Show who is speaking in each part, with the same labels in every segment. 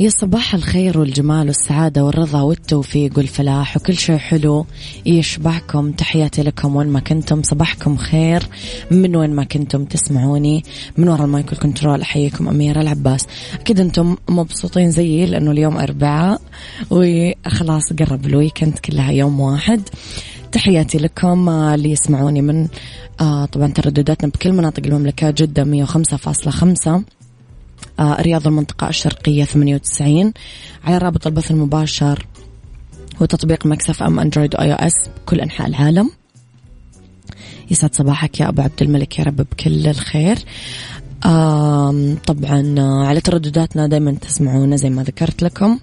Speaker 1: يا صباح الخير والجمال والسعادة والرضا والتوفيق والفلاح وكل شيء حلو يشبعكم تحياتي لكم وين ما كنتم. صباحكم خير. من وين ما كنتم تسمعوني. من وراء ال mic وال control أحييكم أميرة العباس. أكيد أنتم مبسوطين زيي لأنه اليوم أربعاء وخلاص قرب ال weekend كلها يوم واحد. تحياتي لكم. اللي يسمعوني من آه، طبعا تردداتنا بكل مناطق المملكة جدة 105.5 آه، رياض المنطقة الشرقية 98 على رابط البث المباشر وتطبيق Mix FM Android و iOS بكل أنحاء العالم. يسعد صباحك يا أبو عبد الملك يا رب بكل الخير. طبعا آه، على تردداتنا دائما تسمعونا زي ما ذكرت لكم.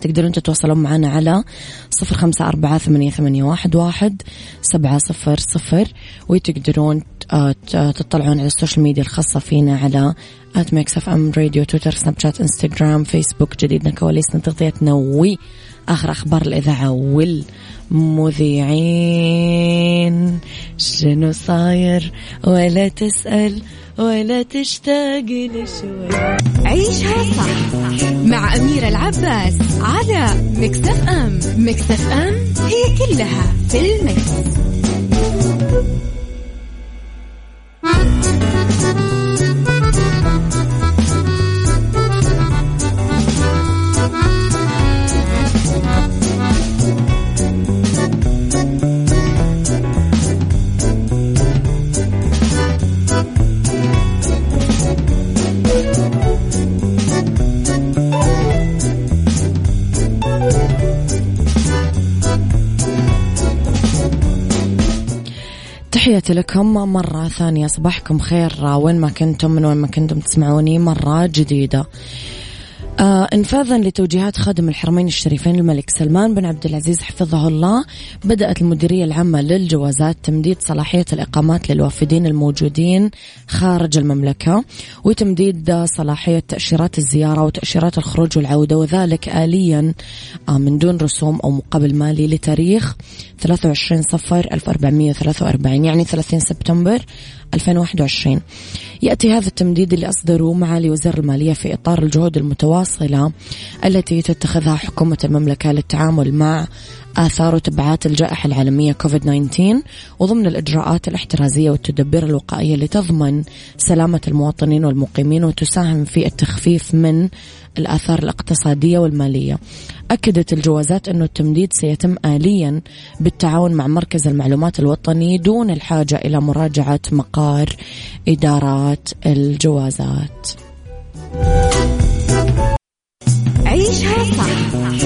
Speaker 1: تقدرون تتواصلون معنا على صفر خمسة أربعة ثمانية, ثمانية واحد, واحد سبعة صفر صفر. وتقدرون آه، تطلعون على ال social media الخاصة فينا على at Mix FM Radio تويتر سناب شات انستغرام فيسبوك جديدنا كواليسنا تغطيتنا آخر أخبار الإذاعة والمذيعين. شنو صاير؟ ولا تسأل ولا تشتاق لشوي
Speaker 2: عيشها صح مع أميرة العباس على مكسف أم مكسف أم هي كلها في المكس.
Speaker 1: تحياتي لكم مرة ثانية صباحكم خير وين ما كنتم من وين ما كنتم تسمعوني مرة جديدة. انفاذا لتوجيهات خادم الحرمين الشريفين الملك سلمان بن عبد العزيز حفظه الله. بدأت المديرية العامة للجوازات تمديد صلاحية الإقامات للوافدين الموجودين خارج المملكة وتمديد صلاحية تأشيرات الزيارة وتأشيرات الخروج والعودة وذلك آليا آه من دون رسوم أو مقابل مالي لتاريخ 23 صفر 1443 يعني 30 سبتمبر 2021 يأتي هذا التمديد اللي أصدره معالي وزير المالية في إطار الجهود المتواصلة التي تتخذها حكومة المملكة للتعامل مع آثار وتبعات الجائحة العالمية كوفيد 19 وضمن الإجراءات الاحترازية والتدبير الوقائية اللي تضمن سلامة المواطنين والمقيمين وتساهم في التخفيف من الآثار الاقتصادية والمالية. أكدت الجوازات أن التمديد سيتم آليا بالتعاون مع مركز المعلومات الوطني دون الحاجة إلى مراجعة مقار إدارات الجوازات.
Speaker 2: عيشها صح.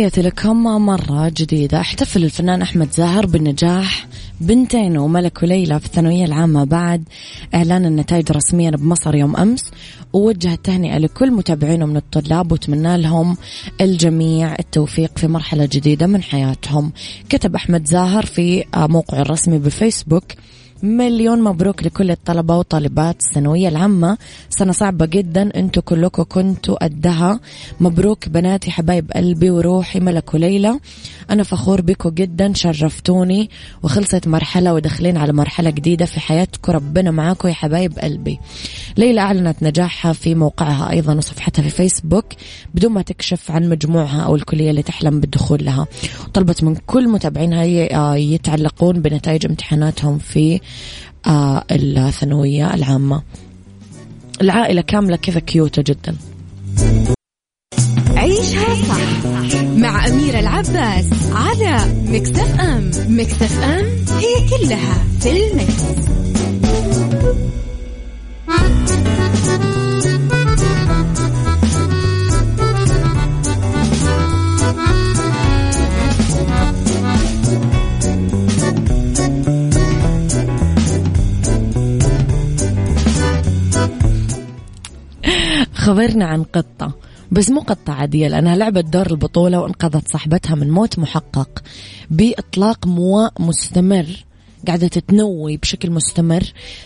Speaker 1: تحياتي لكم مرة جديدة. احتفل الفنان أحمد زاهر بالنجاح بنتين وملك وليلى في الثانوية العامة بعد إعلان النتائج رسميا بمصر يوم أمس. ووجه التهنئة لكل متابعينه من الطلاب وتمنى لهم الجميع التوفيق في مرحلة جديدة من حياتهم. كتب أحمد زاهر في موقعه الرسمي بفيسبوك مليون مبروك لكل الطلبة وطالبات الثانوية العامة. سنة صعبة جدا. أنتوا كلكم كنتوا قدها. مبروك بناتي حبايب قلبي وروحي ملك وليلى. أنا فخور بكم جدا. شرفتوني وخلصت مرحلة وداخلين على مرحلة جديدة في حياتكم. ربنا معاكم يا حبايب قلبي. ليلى أعلنت نجاحها في موقعها أيضا وصفحتها في فيسبوك بدون ما تكشف عن مجموعها أو الكلية اللي تحلم بالدخول لها. طلبت من كل متابعينها يتعلقون بنتائج امتحاناتهم في آه الثانوية العامة. العائلة كاملة كذا كيوتة جدا.
Speaker 2: عيشها صح مع أميرة العباس على مكتف أم مكتف أم هي كلها في المكس.
Speaker 1: خبرنا عن قطة بس مو قطة عادية لأنها لعبت دور البطولة وانقذت صاحبتها من موت محقق بإطلاق مواء مستمر قاعدة تتنوي بشكل مستمر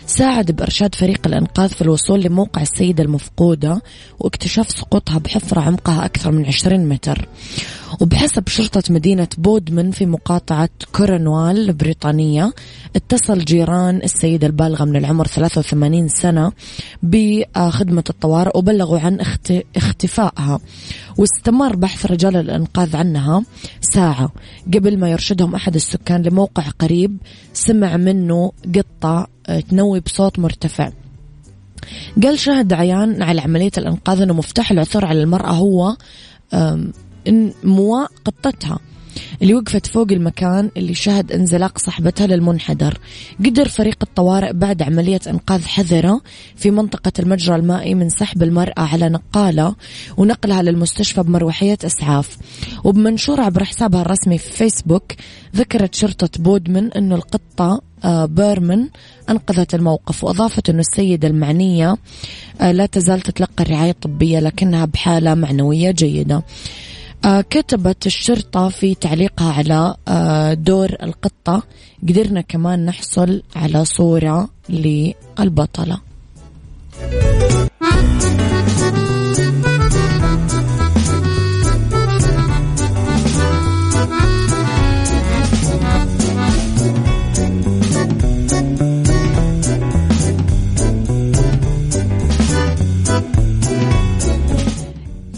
Speaker 1: ساعد بإرشاد فريق الإنقاذ في الوصول لموقع السيدة المفقودة واكتشاف سقوطها بحفرة عمقها أكثر من 20 متر. وبحسب شرطة مدينة بودمن في مقاطعة كورنوال البريطانية اتصل جيران السيدة البالغة من العمر 83 سنة بخدمة الطوارئ وبلغوا عن اختفائها. واستمر بحث رجال الإنقاذ عنها ساعة. قبل ما يرشدهم أحد السكان لموقع قريب سمع منه قطة تنوي بصوت مرتفع. قال شاهد عيان على عملية الإنقاذ أنه مفتاح العثور على المرأة هو مواء قطتها اللي وقفت فوق المكان اللي شهد انزلاق صاحبتها للمنحدر. قدر فريق الطوارئ بعد عملية إنقاذ حذرة في منطقة المجرى المائي من سحب المرأة على نقالة ونقلها للمستشفى بمروحية إسعاف. وبمنشور عبر حسابها الرسمي في فيسبوك ذكرت شرطة بودمن أن القطة آه، بيرمن أنقذت الموقف وأضافت أن السيدة المعنية آه، لا تزال تتلقى الرعاية الطبية لكنها بحالة معنوية جيدة. كتبت الشرطة في تعليقها على دور القطة. قدرنا كمان نحصل على صورة للبطلة.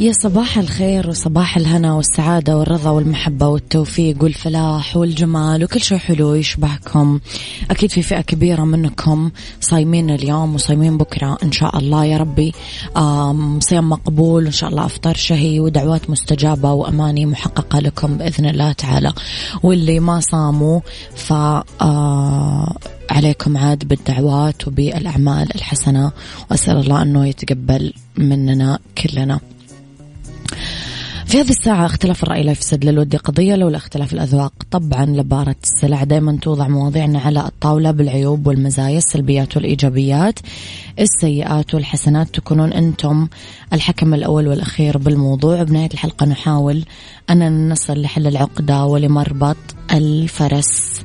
Speaker 1: يا صباح الخير وصباح الهنا والسعادة والرضا والمحبة والتوفيق والفلاح والجمال وكل شيء حلو يشبهكم. أكيد في فئة كبيرة منكم صايمين اليوم وصايمين بكرة. إن شاء الله يا ربي صيام مقبول وإن شاء الله أفطار شهي ودعوات مستجابة وأماني محققة لكم بإذن الله تعالى. واللي ما صاموا ف عليكم عاد بالدعوات وبالأعمال الحسنة. وأسأل الله أنه يتقبل مننا كلنا. في هذه الساعة اختلاف الرأي لا يفسد للود قضية لولا اختلاف الأذواق. طبعا لبارة السلع دائما توضع مواضيعنا على الطاولة بالعيوب والمزايا السلبيات والإيجابيات. السيئات والحسنات تكونون أنتم الحكم الأول والأخير بالموضوع. بنهاية الحلقة نحاول أن نصل لحل العقدة ولمربط الفرس.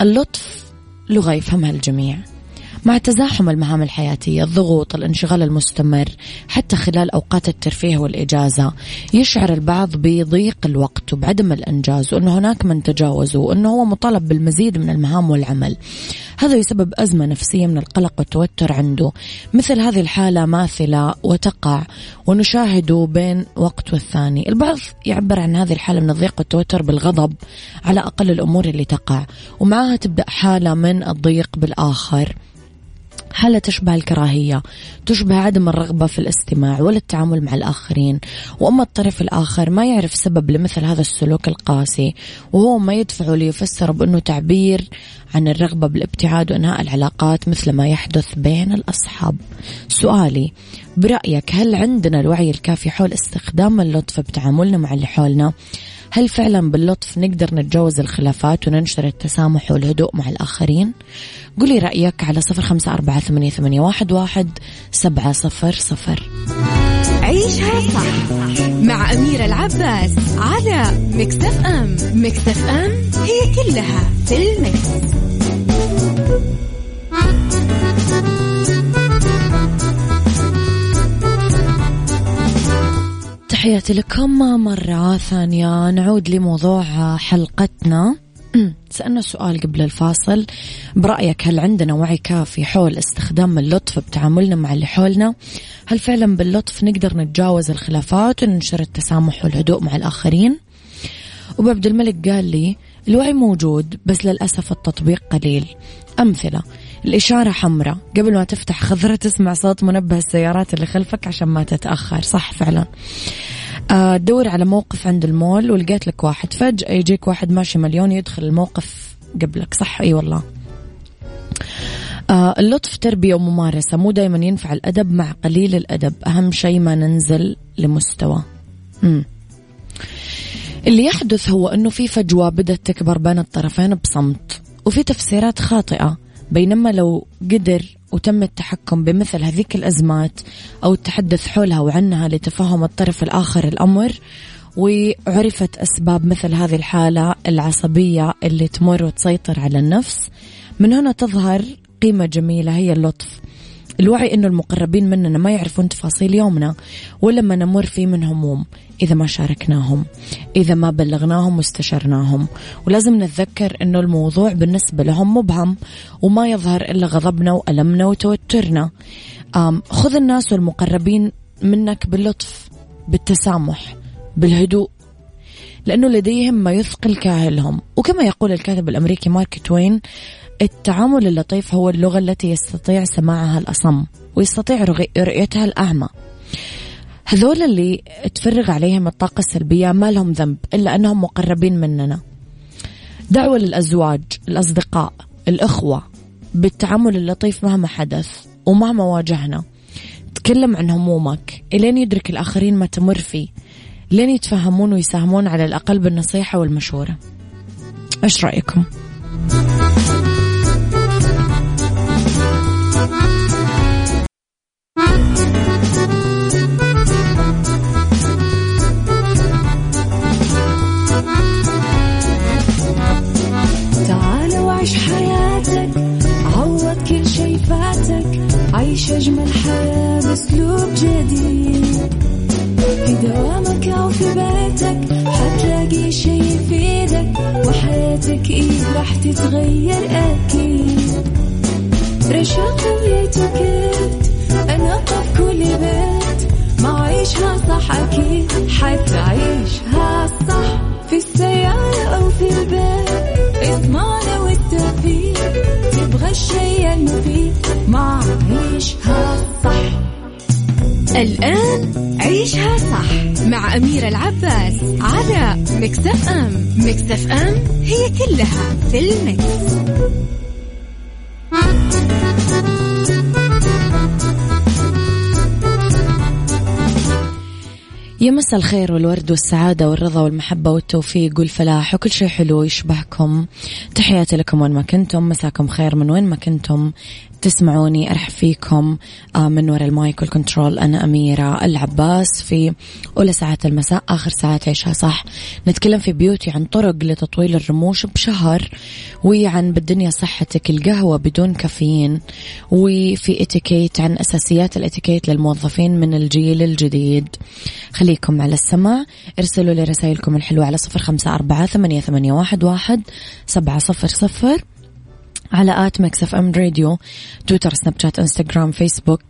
Speaker 1: اللطف لغة يفهمها الجميع. مع تزاحم المهام الحياتية الضغوط الانشغال المستمر حتى خلال أوقات الترفيه والإجازة. يشعر البعض بضيق الوقت وبعدم الإنجاز وأنه هناك من تجاوزه وأنه هو مطالب بالمزيد من المهام والعمل. هذا يسبب أزمة نفسية من القلق والتوتر عنده. مثل هذه الحالة ماثلة وتقع ونشاهده بين وقت والثاني. البعض يعبر عن هذه الحالة من الضيق والتوتر بالغضب على أقل الأمور اللي تقع ومعها تبدأ حالة من الضيق بالآخر. حالة تشبه الكراهية؟ تشبه عدم الرغبة في الاستماع ولا التعامل مع الآخرين؟ وأما الطرف الآخر ما يعرف سبب لمثل هذا السلوك القاسي وهو ما يدفعه ليفسر بأنه تعبير عن الرغبة بالابتعاد وإنهاء العلاقات مثل ما يحدث بين الأصحاب. سؤالي برأيك هل عندنا الوعي الكافي حول استخدام اللطف بتعاملنا مع اللي حولنا؟ هل فعلا باللطف نقدر نتجاوز الخلافات وننشر التسامح والهدوء مع الآخرين؟ قولي رأيك على صفر خمسة أربعة ثمانية, ثمانية واحد, واحد سبعة صفر صفر.
Speaker 2: عيشها صح مع أميرة العباس على مكتف أم. مكتف أم هي كلها في المكس.
Speaker 1: تحياتي لكم مرة ثانية. نعود لموضوع حلقتنا. سألنا سؤال قبل الفاصل. برأيك هل عندنا وعي كافي حول استخدام اللطف بتعاملنا مع اللي حولنا؟ هل فعلا باللطف نقدر نتجاوز الخلافات وننشر التسامح والهدوء مع الآخرين؟ أبو عبد الملك قال لي الوعي موجود بس للأسف التطبيق قليل. أمثلة. الإشارة حمراء. قبل ما تفتح خضرة تسمع صوت منبه السيارات اللي خلفك عشان ما تتأخر. صح فعلا. آه، دور على موقف عند المول ولقيت لك واحد. فجأة يجيك واحد ماشي مليون يدخل الموقف قبلك. صح؟ أي والله. آه اللطف تربية وممارسة. مو دايما ينفع الأدب مع قليل الأدب. أهم شيء ما ننزل لمستوى. مم. اللي يحدث هو أنه في فجوة بدأت تكبر بين الطرفين بصمت. وفي تفسيرات خاطئة. بينما لو قدر وتم التحكم بمثل هذيك الأزمات أو التحدث حولها وعنها لتفهم الطرف الآخر الأمر وعرفت أسباب مثل هذه الحالة العصبية اللي تمر وتسيطر على النفس من هنا تظهر قيمة جميلة هي اللطف. الوعي أنه المقربين مننا ما يعرفون تفاصيل يومنا ولا ما نمر فيه من هموم إذا ما شاركناهم إذا ما بلغناهم واستشرناهم. ولازم نتذكر أنه الموضوع بالنسبة لهم مبهم وما يظهر إلا غضبنا وألمنا وتوترنا. خذ الناس والمقربين منك باللطف بالتسامح بالهدوء لأنه لديهم ما يثقل كاهلهم. وكما يقول الكاتب الأمريكي مارك توين التعامل اللطيف هو اللغة التي يستطيع سماعها الأصم ويستطيع رؤيتها الأعمى. هذول اللي تفرغ عليهم الطاقة السلبية ما لهم ذنب إلا أنهم مقربين مننا. دعوة للأزواج الأصدقاء الأخوة بالتعامل اللطيف مهما حدث ومهما واجهنا. تكلم عن همومك إلين يدرك الآخرين ما تمر فيه لين يتفهمون ويساهمون على الأقل بالنصيحة والمشورة. إيش رأيكم؟
Speaker 3: تتغير
Speaker 2: الآن عيشها صح مع أميرة العباس على مكتف أم مكتف أم هي كلها في المكس.
Speaker 1: يا مساء الخير والورد والسعادة والرضا والمحبة والتوفيق والفلاح وكل شيء حلو يشبهكم تحياتي لكم وين ما كنتم مساكم خير من وين ما كنتم. تسمعوني أرحب فيكم آه، من وراء ال mic وال control أنا أميرة العباس في أولى ساعات المساء آخر ساعات عيشها صح. نتكلم في beauty عن طرق لتطويل الرموش بشهر وعن بالدنيا صحتك القهوة بدون كافيين وفي اتيكيت عن أساسيات الاتيكيت للموظفين من الجيل الجديد. خليكم على السماع ارسلوا لي رسائلكم الحلوة على صفر خمسة أربعة ثمانية واحد, واحد سبعة صفر صفر. على at Mix FM Radio تويتر سناب شات إنستغرام فيسبوك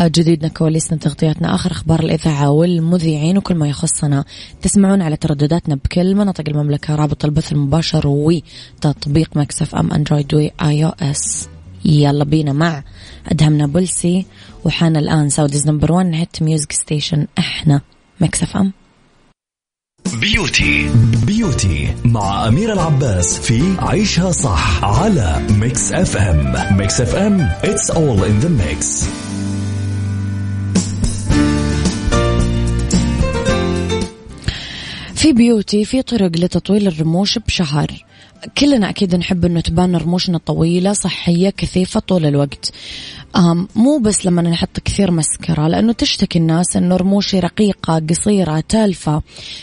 Speaker 1: جديدنا كواليسنا تغطياتنا آخر أخبار الإذاعة والمذيعين وكل ما يخصنا. تسمعون على تردداتنا بكل مناطق المملكة رابط البث المباشر وتطبيق Mix FM Android و iOS يلا بينا مع أدهم نابلسي وحان الآن Saudi's number 1 hit music station إحنا Mix FM.
Speaker 4: beauty. beauty مع أميرة العباس في عيشها صح على Mix FM. Mix FM it's all in the mix.
Speaker 1: في beauty في طرق لتطويل الرموش بشهر. كلنا أكيد نحب أنه تبان رموشنا طويلة صحية كثيفة طول الوقت. مو بس لما نحط كثير مسكرة لأنه تشتكي الناس أنه رموشي رقيقة قصيرة تالفة.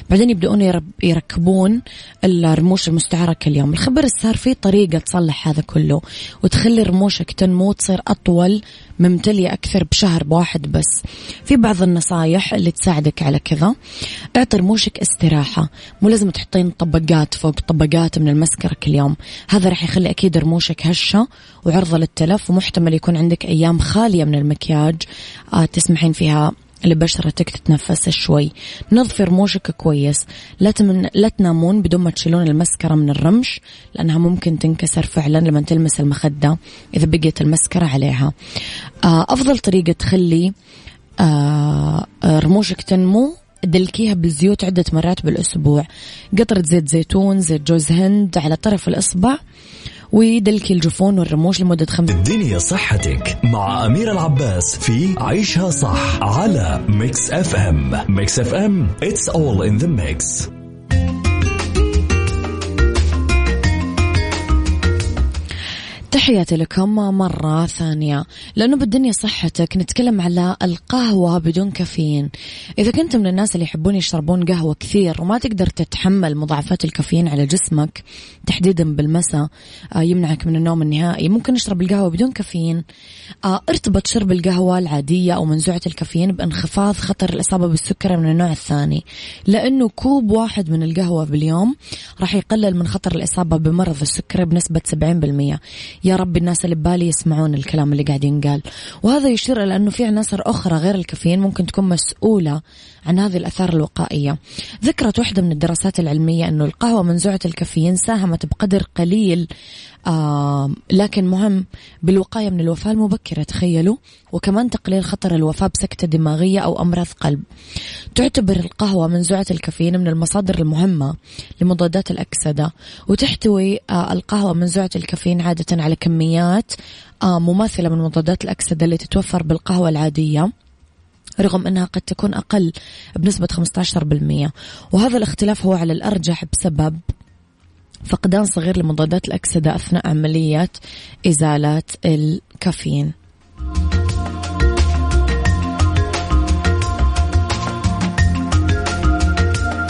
Speaker 1: بعدين يبدأون يركبون الرموش المستعارة كل يوم الخبر صار في طريقة تصلح هذا كله وتخلي رموشك تنمو تصير أطول ممتلية أكثر بشهر بواحد بس. في بعض النصايح اللي تساعدك على كذا. اعطي رموشك استراحة. مو لازم تحطين طبقات فوق طبقات من المسكرة. كل يوم هذا راح يخلي أكيد رموشك هشة وعرضة للتلف ومحتمل يكون عندك أيام خالية من المكياج آه تسمحين فيها لبشرتك تتنفس شوي. نظفي رموشك كويس. لا, تمن... لا تنامون بدون ما تشيلون المسكرة من الرمش لأنها ممكن تنكسر فعلا لما تلمس المخدة إذا بقيت المسكرة عليها. آه أفضل طريقة تخلي آه رموشك تنمو دلكيها بالزيوت عدة مرات بالأسبوع. قطرة زيت زيتون زيت جوز هند على طرف الإصبع ويدلكي الجفون والرموش لمدة خمس
Speaker 4: الدنيا صحتك مع أميرة العباس في عيشها صح على Mix FM. Mix FM it's all in the mix.
Speaker 1: تحياتي لكم مرة ثانية. لأنه بالدنيا صحتك نتكلم على القهوة بدون كافيين. إذا كنت من الناس اللي يحبون يشربون قهوة كثير وما تقدر تتحمل مضاعفات الكافيين على جسمك تحديدا بالمساء آه، يمنعك من النوم النهائي. ممكن نشرب القهوة بدون كافيين. آه، ارتبط شرب القهوة العادية أو منزوعة الكافيين بانخفاض خطر الإصابة بالسكري من النوع الثاني. لأنه كوب واحد من القهوة باليوم راح يقلل من خطر الإصابة بمرض السكري بنسبة 70% يا رب الناس اللي ببالي يسمعون الكلام اللي قاعد ينقال. وهذا يشير إلى أنه في عناصر أخرى غير الكافيين ممكن تكون مسؤولة عن هذه الأثار الوقائية. ذكرت واحدة من الدراسات العلمية أنه القهوة منزوعة الكافيين ساهمت بقدر قليل آه لكن مهم بالوقاية من الوفاة المبكرة تخيلوا. وكمان تقليل خطر الوفاة بسكتة دماغية أو أمراض قلب. تعتبر القهوة منزوعة الكافيين من المصادر المهمة لمضادات الأكسدة. وتحتوي آه القهوة منزوعة الكافيين عادة على كميات آه مماثلة من مضادات الأكسدة اللي تتوفر بالقهوة العادية رغم أنها قد تكون أقل بنسبة 15% وهذا الاختلاف هو على الأرجح بسبب فقدان صغير لمضادات الأكسدة أثناء عملية إزالة الكافيين.